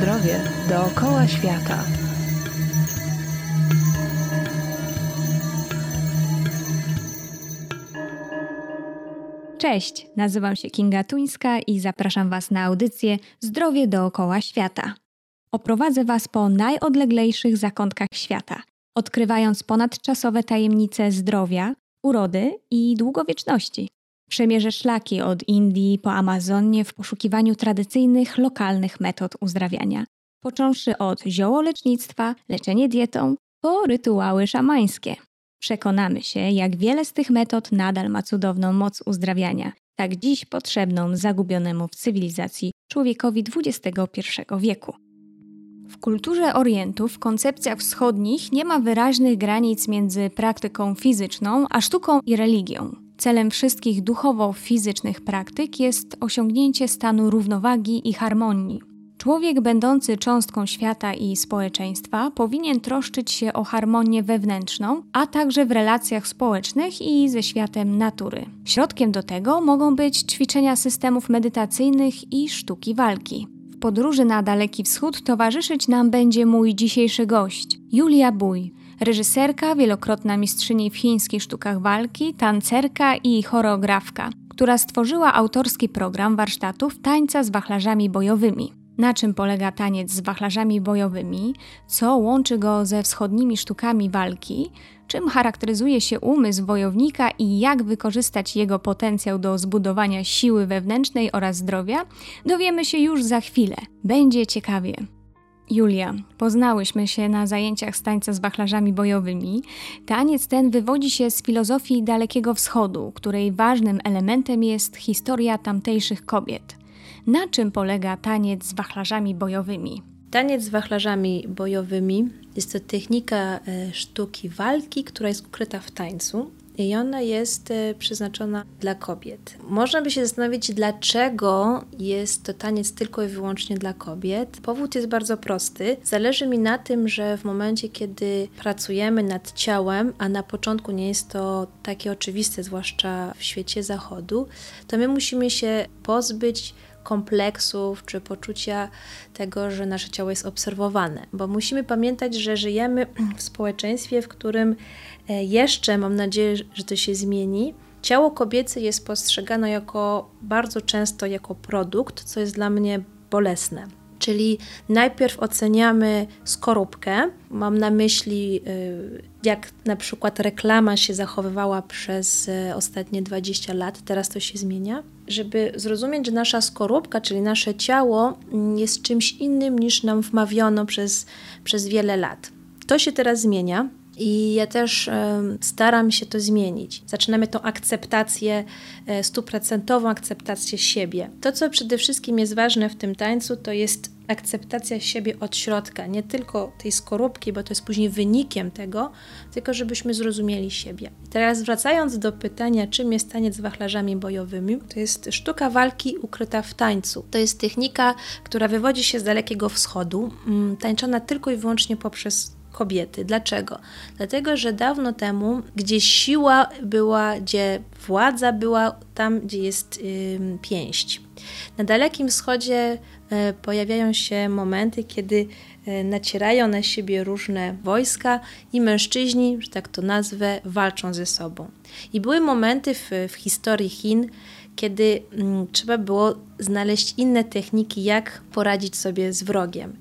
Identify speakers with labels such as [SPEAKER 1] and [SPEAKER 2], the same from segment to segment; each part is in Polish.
[SPEAKER 1] zdrowie dookoła świata.
[SPEAKER 2] Cześć, nazywam się Kinga Tuńska i zapraszam Was na audycję Zdrowie dookoła świata. Oprowadzę Was po najodleglejszych zakątkach świata, odkrywając ponadczasowe tajemnice zdrowia, urody i długowieczności. Przemierzę szlaki od Indii po Amazonię w poszukiwaniu tradycyjnych, lokalnych metod uzdrawiania, począwszy od ziołolecznictwa, leczenie dietą, po rytuały szamańskie. Przekonamy się, jak wiele z tych metod nadal ma cudowną moc uzdrawiania, tak dziś potrzebną zagubionemu w cywilizacji człowiekowi XXI wieku. W kulturze Orientu, w koncepcjach wschodnich nie ma wyraźnych granic między praktyką fizyczną a sztuką i religią. Celem wszystkich duchowo-fizycznych praktyk jest osiągnięcie stanu równowagi i harmonii. Człowiek będący cząstką świata i społeczeństwa powinien troszczyć się o harmonię wewnętrzną, a także w relacjach społecznych i ze światem natury. Środkiem do tego mogą być ćwiczenia systemów medytacyjnych i sztuki walki. W podróży na Daleki Wschód towarzyszyć nam będzie mój dzisiejszy gość, Julia Bój, reżyserka, wielokrotna mistrzyni w chińskich sztukach walki, tancerka i choreografka, która stworzyła autorski program warsztatów tańca z wachlarzami bojowymi. Na czym polega taniec z wachlarzami bojowymi, co łączy go ze wschodnimi sztukami walki, czym charakteryzuje się umysł wojownika i jak wykorzystać jego potencjał do zbudowania siły wewnętrznej oraz zdrowia, dowiemy się już za chwilę. Będzie ciekawie. Julia, poznałyśmy się na zajęciach z tańca z wachlarzami bojowymi. Taniec ten wywodzi się z filozofii Dalekiego Wschodu, której ważnym elementem jest historia tamtejszych kobiet. Na czym polega taniec z wachlarzami bojowymi?
[SPEAKER 3] Taniec z wachlarzami bojowymi jest to technika e, sztuki walki, która jest ukryta w tańcu i ona jest e, przeznaczona dla kobiet. Można by się zastanowić, dlaczego jest to taniec tylko i wyłącznie dla kobiet. Powód jest bardzo prosty. Zależy mi na tym, że w momencie, kiedy pracujemy nad ciałem, a na początku nie jest to takie oczywiste, zwłaszcza w świecie zachodu, to my musimy się pozbyć kompleksów czy poczucia tego, że nasze ciało jest obserwowane, bo musimy pamiętać, że żyjemy w społeczeństwie, w którym e, jeszcze, mam nadzieję, że to się zmieni, ciało kobiece jest postrzegane jako bardzo często jako produkt, co jest dla mnie bolesne. Czyli najpierw oceniamy skorupkę, mam na myśli, y, jak na przykład reklama się zachowywała przez y, ostatnie 20 lat, teraz to się zmienia. Żeby zrozumieć, że nasza skorupka, czyli nasze ciało, mm, jest czymś innym niż nam wmawiono przez, przez wiele lat. To się teraz zmienia. I ja też staram się to zmienić. Zaczynamy tą akceptację, e, stuprocentową akceptację siebie. To, co przede wszystkim jest ważne w tym tańcu, to jest akceptacja siebie od środka, nie tylko tej skorupki, bo to jest później wynikiem tego, tylko żebyśmy zrozumieli siebie. Teraz wracając do pytania, czym jest taniec z wachlarzami bojowymi, to jest sztuka walki ukryta w tańcu. To jest technika, która wywodzi się z Dalekiego Wschodu, tańczona tylko i wyłącznie poprzez kobiety. Dlaczego? Dlatego, że dawno temu, gdzie siła była, gdzie władza była, tam, gdzie jest yy, pięść. Na Dalekim Wschodzie yy, pojawiają się momenty, kiedy yy, nacierają na siebie różne wojska i mężczyźni, że tak to nazwę, walczą ze sobą. I były momenty w, w historii Chin, kiedy mm, trzeba było znaleźć inne techniki, jak poradzić sobie z wrogiem.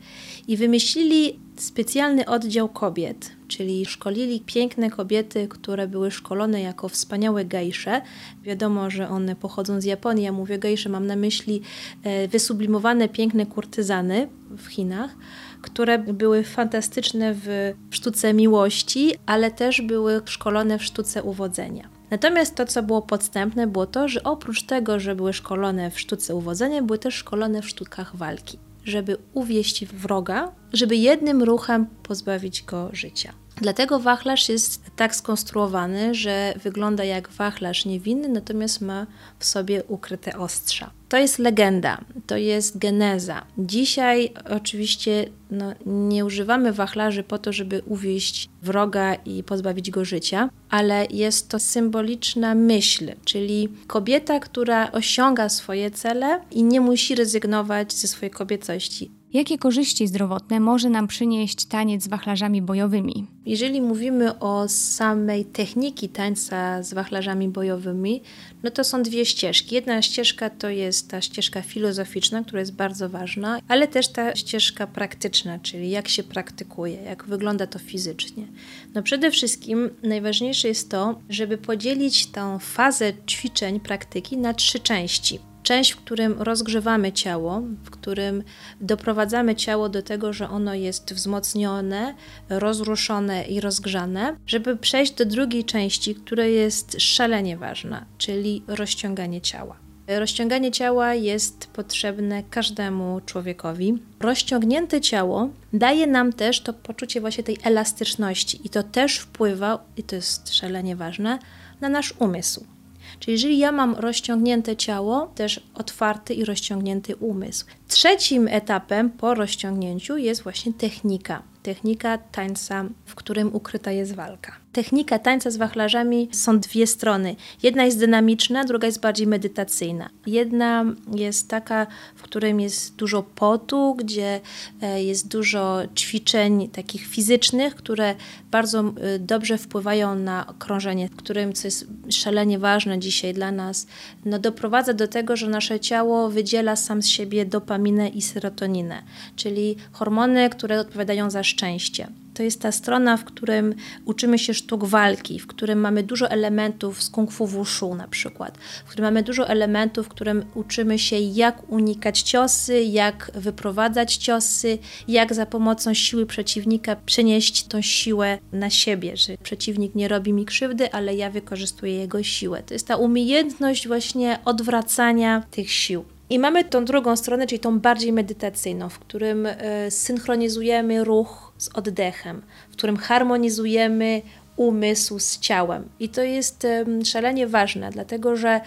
[SPEAKER 3] I wymyślili specjalny oddział kobiet, czyli szkolili piękne kobiety, które były szkolone jako wspaniałe gejsze. Wiadomo, że one pochodzą z Japonii. Ja mówię gejsze, mam na myśli e, wysublimowane piękne kurtyzany w Chinach, które były fantastyczne w sztuce miłości, ale też były szkolone w sztuce uwodzenia. Natomiast to, co było podstępne, było to, że oprócz tego, że były szkolone w sztuce uwodzenia, były też szkolone w sztukach walki żeby uwieść wroga, żeby jednym ruchem pozbawić go życia. Dlatego wachlarz jest tak skonstruowany, że wygląda jak wachlarz niewinny, natomiast ma w sobie ukryte ostrza. To jest legenda, to jest geneza. Dzisiaj oczywiście no, nie używamy wachlarzy po to, żeby uwieść wroga i pozbawić go życia, ale jest to symboliczna myśl, czyli kobieta, która osiąga swoje cele i nie musi rezygnować ze swojej kobiecości.
[SPEAKER 2] Jakie korzyści zdrowotne może nam przynieść taniec z wachlarzami bojowymi?
[SPEAKER 3] Jeżeli mówimy o samej techniki tańca z wachlarzami bojowymi, no to są dwie ścieżki. Jedna ścieżka to jest ta ścieżka filozoficzna, która jest bardzo ważna, ale też ta ścieżka praktyczna, czyli jak się praktykuje, jak wygląda to fizycznie. No przede wszystkim najważniejsze jest to, żeby podzielić tę fazę ćwiczeń, praktyki na trzy części część, w którym rozgrzewamy ciało, w którym doprowadzamy ciało do tego, że ono jest wzmocnione, rozruszone i rozgrzane, żeby przejść do drugiej części, która jest szalenie ważna, czyli rozciąganie ciała. Rozciąganie ciała jest potrzebne każdemu człowiekowi. Rozciągnięte ciało daje nam też to poczucie właśnie tej elastyczności i to też wpływa, i to jest szalenie ważne, na nasz umysł. Czyli jeżeli ja mam rozciągnięte ciało, też otwarty i rozciągnięty umysł. Trzecim etapem po rozciągnięciu jest właśnie technika. Technika tańca, w którym ukryta jest walka technika tańca z wachlarzami są dwie strony. Jedna jest dynamiczna, druga jest bardziej medytacyjna. Jedna jest taka, w którym jest dużo potu, gdzie e, jest dużo ćwiczeń takich fizycznych, które bardzo e, dobrze wpływają na krążenie, w którym, co jest szalenie ważne dzisiaj dla nas, no doprowadza do tego, że nasze ciało wydziela sam z siebie dopaminę i serotoninę, czyli hormony, które odpowiadają za szczęście to jest ta strona, w którym uczymy się sztuk walki, w którym mamy dużo elementów z kung fu wushu na przykład, w którym mamy dużo elementów, w którym uczymy się jak unikać ciosy, jak wyprowadzać ciosy, jak za pomocą siły przeciwnika przenieść tą siłę na siebie, że przeciwnik nie robi mi krzywdy, ale ja wykorzystuję jego siłę. To jest ta umiejętność właśnie odwracania tych sił. I mamy tą drugą stronę, czyli tą bardziej medytacyjną, w którym y, synchronizujemy ruch z oddechem, w którym harmonizujemy umysł z ciałem. I to jest szalenie ważne, dlatego że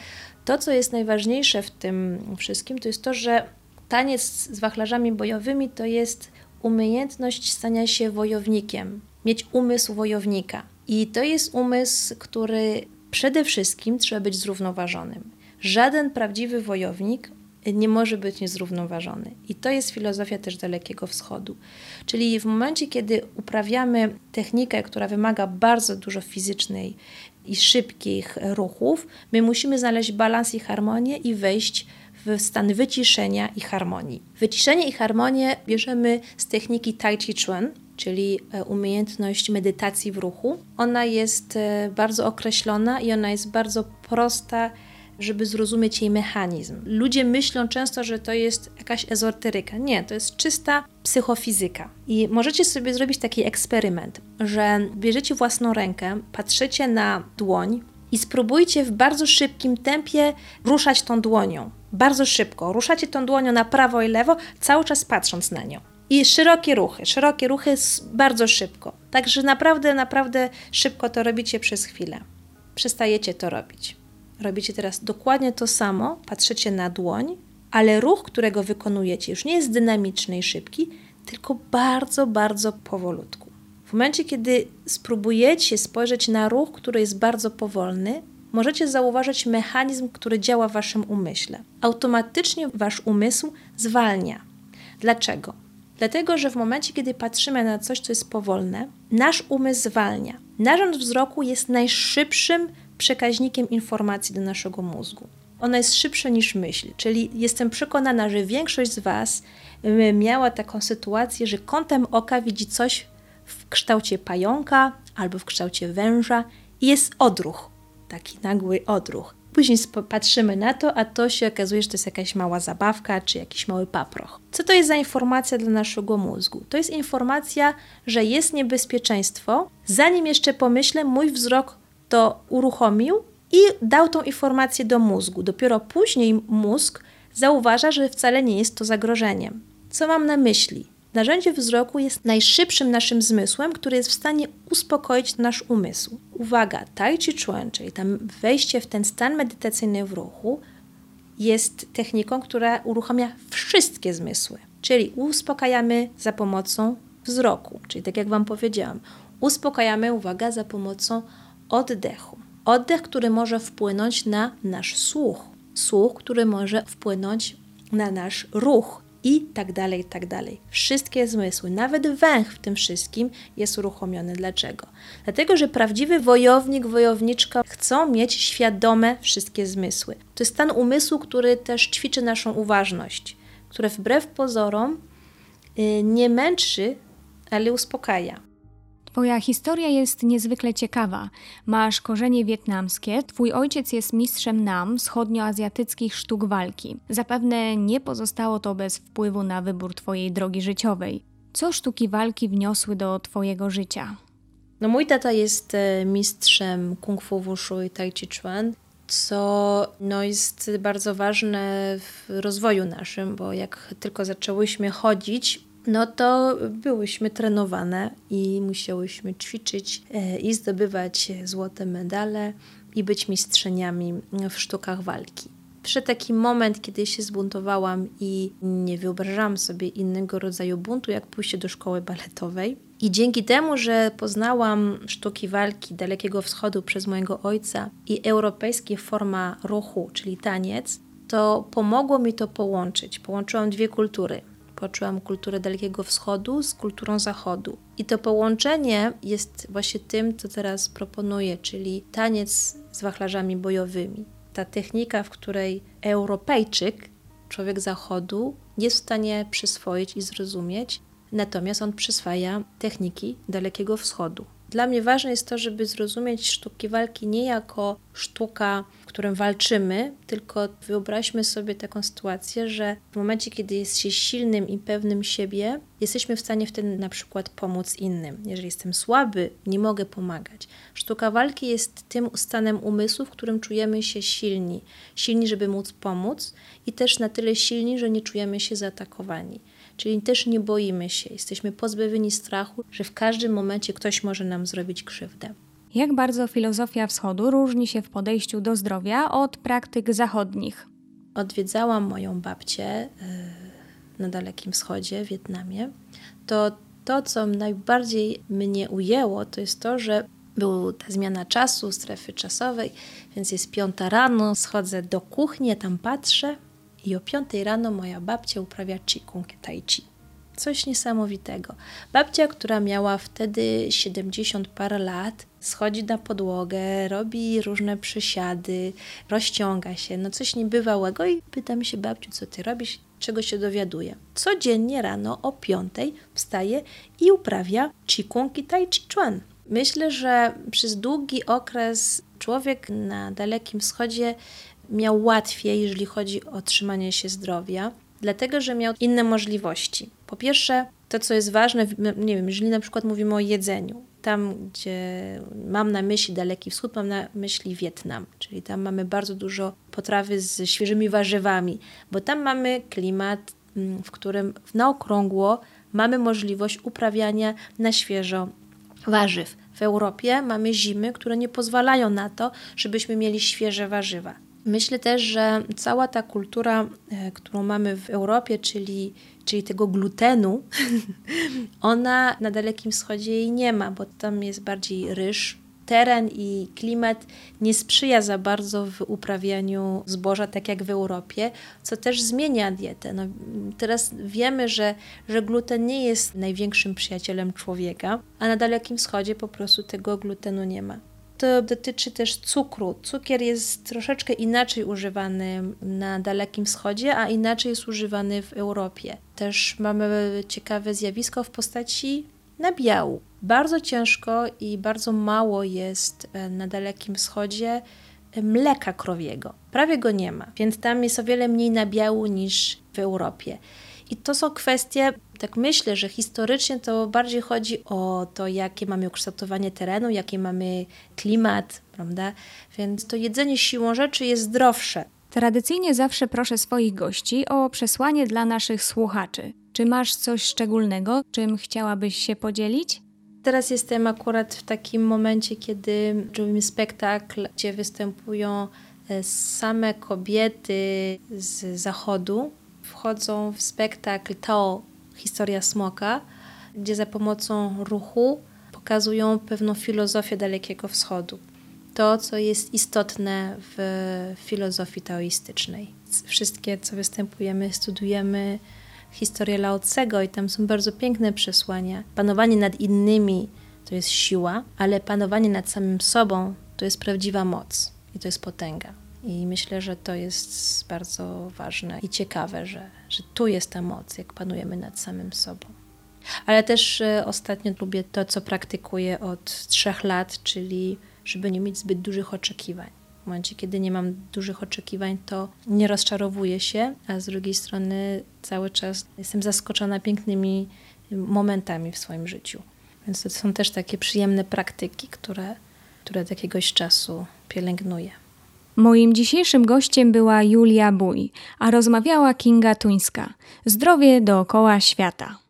[SPEAKER 3] to, co jest najważniejsze w tym wszystkim, to jest to, że taniec z wachlarzami bojowymi to jest umiejętność stania się wojownikiem, mieć umysł wojownika. I to jest umysł, który przede wszystkim trzeba być zrównoważonym. Żaden prawdziwy wojownik nie może być niezrównoważony. I to jest filozofia też Dalekiego Wschodu. Czyli w momencie, kiedy uprawiamy technikę, która wymaga bardzo dużo fizycznej i szybkich ruchów, my musimy znaleźć balans i harmonię i wejść w stan wyciszenia i harmonii. Wyciszenie i harmonię bierzemy z techniki Tai Chi Chuan, czyli e, umiejętność medytacji w ruchu. Ona jest e, bardzo określona i ona jest bardzo prosta żeby zrozumieć jej mechanizm. Ludzie myślą często, że to jest jakaś ezoteryka. Nie, to jest czysta psychofizyka. I możecie sobie zrobić taki eksperyment, że bierzecie własną rękę, patrzycie na dłoń i spróbujcie w bardzo szybkim tempie ruszać tą dłonią. Bardzo szybko. Ruszacie tą dłonią na prawo i lewo, cały czas patrząc na nią. I szerokie ruchy, szerokie ruchy bardzo szybko. Także naprawdę, naprawdę szybko to robicie przez chwilę. Przestajecie to robić. Robicie teraz dokładnie to samo, patrzycie na dłoń, ale ruch, którego wykonujecie, już nie jest dynamiczny i szybki, tylko bardzo, bardzo powolutku. W momencie, kiedy spróbujecie spojrzeć na ruch, który jest bardzo powolny, możecie zauważyć mechanizm, który działa w waszym umyśle. Automatycznie wasz umysł zwalnia. Dlaczego? Dlatego, że w momencie, kiedy patrzymy na coś, co jest powolne, nasz umysł zwalnia. Narząd wzroku jest najszybszym przekaźnikiem informacji do naszego mózgu. Ona jest szybsza niż myśl, czyli jestem przekonana, że większość z Was miała taką sytuację, że kątem oka widzi coś w kształcie pająka albo w kształcie węża i jest odruch, taki nagły odruch. Później patrzymy na to, a to się okazuje, że to jest jakaś mała zabawka czy jakiś mały paproch. Co to jest za informacja dla naszego mózgu? To jest informacja, że jest niebezpieczeństwo. Zanim jeszcze pomyślę, mój wzrok to uruchomił i dał tą informację do mózgu. Dopiero później mózg zauważa, że wcale nie jest to zagrożeniem. Co mam na myśli? Narzędzie wzroku jest najszybszym naszym zmysłem, który jest w stanie uspokoić nasz umysł. Uwaga, Tai Chi Chuan, czyli tam wejście w ten stan medytacyjny w ruchu, jest techniką, która uruchamia wszystkie zmysły. Czyli uspokajamy za pomocą wzroku, czyli tak jak Wam powiedziałam, uspokajamy, uwaga, za pomocą oddechu. Oddech, który może wpłynąć na nasz słuch. Słuch, który może wpłynąć na nasz ruch. i tak dalej, i tak dalej. Wszystkie zmysły, nawet węch w tym wszystkim jest uruchomiony. Dlaczego? Dlatego, że prawdziwy wojownik, wojowniczka chcą mieć świadome wszystkie zmysły. To jest stan umysłu, który też ćwiczy naszą uważność, które wbrew pozorom yy, nie męczy, ale uspokaja.
[SPEAKER 2] Twoja historia jest niezwykle ciekawa. Masz korzenie wietnamskie, twój ojciec jest mistrzem nam, wschodnioazjatyckich sztuk walki. Zapewne nie pozostało to bez wpływu na wybór twojej drogi życiowej. Co sztuki walki wniosły do twojego życia?
[SPEAKER 3] No mój tata jest e, mistrzem kung fu wushu i tai chi chuan, co no, jest bardzo ważne w rozwoju naszym, bo jak tylko zaczęłyśmy chodzić, no to byłyśmy trenowane i musiałyśmy ćwiczyć e, i zdobywać złote medale i być mistrzeniami w sztukach walki. Przyszedł taki moment, kiedy się zbuntowałam i nie wyobrażałam sobie innego rodzaju buntu, jak pójście do szkoły baletowej. I dzięki temu, że poznałam sztuki walki Dalekiego Wschodu przez mojego ojca i europejskie forma ruchu, czyli taniec, to pomogło mi to połączyć. Połączyłam dwie kultury poczułam kulturę Dalekiego Wschodu z kulturą Zachodu. I to połączenie jest właśnie tym, co teraz proponuję, czyli taniec z wachlarzami bojowymi. Ta technika, w której Europejczyk, człowiek Zachodu, jest w stanie przyswoić i zrozumieć, natomiast on przyswaja techniki Dalekiego Wschodu. Dla mnie ważne jest to, żeby zrozumieć sztuki walki nie jako sztuka, w którym walczymy, tylko wyobraźmy sobie taką sytuację, że w momencie, kiedy jest się silnym i pewnym siebie, jesteśmy w stanie wtedy na przykład pomóc innym. Jeżeli jestem słaby, nie mogę pomagać. Sztuka walki jest tym stanem umysłu, w którym czujemy się silni. Silni, żeby móc pomóc i też na tyle silni, że nie czujemy się zaatakowani. Czyli też nie boimy się, jesteśmy pozbawieni strachu, że w każdym momencie ktoś może nam zrobić krzywdę.
[SPEAKER 2] Jak bardzo filozofia wschodu różni się w podejściu do zdrowia od praktyk zachodnich?
[SPEAKER 3] Odwiedzałam moją babcię e, na Dalekim Wschodzie, w Wietnamie. To to, co najbardziej mnie ujęło, to jest to, że była ta zmiana czasu, strefy czasowej, więc jest piąta rano, schodzę do kuchni, tam patrzę, i o 5 rano moja babcia uprawia Qigong Tai Chi. Coś niesamowitego. Babcia, która miała wtedy 70 parę lat, schodzi na podłogę, robi różne przysiady, rozciąga się, no coś niebywałego i pytam się babciu, co ty robisz, czego się dowiaduje. Codziennie rano o 5 wstaje i uprawia Qigong i Tai Chi Chuan. Myślę, że przez długi okres człowiek na Dalekim Wschodzie miał łatwiej, jeżeli chodzi o trzymanie się zdrowia, dlatego że miał inne możliwości. Po pierwsze, to co jest ważne, nie wiem, jeżeli na przykład mówimy o jedzeniu, tam gdzie mam na myśli Daleki Wschód, mam na myśli Wietnam, czyli tam mamy bardzo dużo potrawy z świeżymi warzywami, bo tam mamy klimat, w którym na okrągło mamy możliwość uprawiania na świeżo warzyw. W Europie mamy zimy, które nie pozwalają na to, żebyśmy mieli świeże warzywa. Myślę też, że cała ta kultura, e, którą mamy w Europie, czyli, czyli tego glutenu, ona na Dalekim Wschodzie jej nie ma, bo tam jest bardziej ryż. Teren i klimat nie sprzyja za bardzo w uprawianiu zboża, tak jak w Europie, co też zmienia dietę. No, teraz wiemy, że, że gluten nie jest największym przyjacielem człowieka, a na Dalekim Wschodzie po prostu tego glutenu nie ma dotyczy też cukru. Cukier jest troszeczkę inaczej używany na Dalekim Wschodzie, a inaczej jest używany w Europie. Też mamy ciekawe zjawisko w postaci nabiału. Bardzo ciężko i bardzo mało jest e, na Dalekim Wschodzie e, mleka krowiego. Prawie go nie ma, więc tam jest o wiele mniej nabiału niż w Europie. I to są kwestie, tak myślę, że historycznie to bardziej chodzi o to, jakie mamy ukształtowanie terenu, jaki mamy klimat, prawda? Więc to jedzenie siłą rzeczy jest zdrowsze.
[SPEAKER 2] Tradycyjnie zawsze proszę swoich gości o przesłanie dla naszych słuchaczy. Czy masz coś szczególnego, czym chciałabyś się podzielić?
[SPEAKER 3] Teraz jestem akurat w takim momencie, kiedy robimy spektakl, gdzie występują e, same kobiety z zachodu, wchodzą w spektakl Tao, historia smoka, gdzie za pomocą ruchu pokazują pewną filozofię Dalekiego Wschodu. To, co jest istotne w filozofii taoistycznej. Wszystkie, co występujemy, studujemy historię Laocego i tam są bardzo piękne przesłania. Panowanie nad innymi to jest siła, ale panowanie nad samym sobą to jest prawdziwa moc i to jest potęga. I myślę, że to jest bardzo ważne i ciekawe, że, że tu jest ta moc, jak panujemy nad samym sobą. Ale też e, ostatnio lubię to, co praktykuję od trzech lat, czyli żeby nie mieć zbyt dużych oczekiwań. W momencie, kiedy nie mam dużych oczekiwań, to nie rozczarowuję się, a z drugiej strony cały czas jestem zaskoczona pięknymi momentami w swoim życiu. Więc to są też takie przyjemne praktyki, które, które od jakiegoś czasu pielęgnuję.
[SPEAKER 2] Moim dzisiejszym gościem była Julia Bój, a rozmawiała Kinga Tuńska. Zdrowie dookoła świata.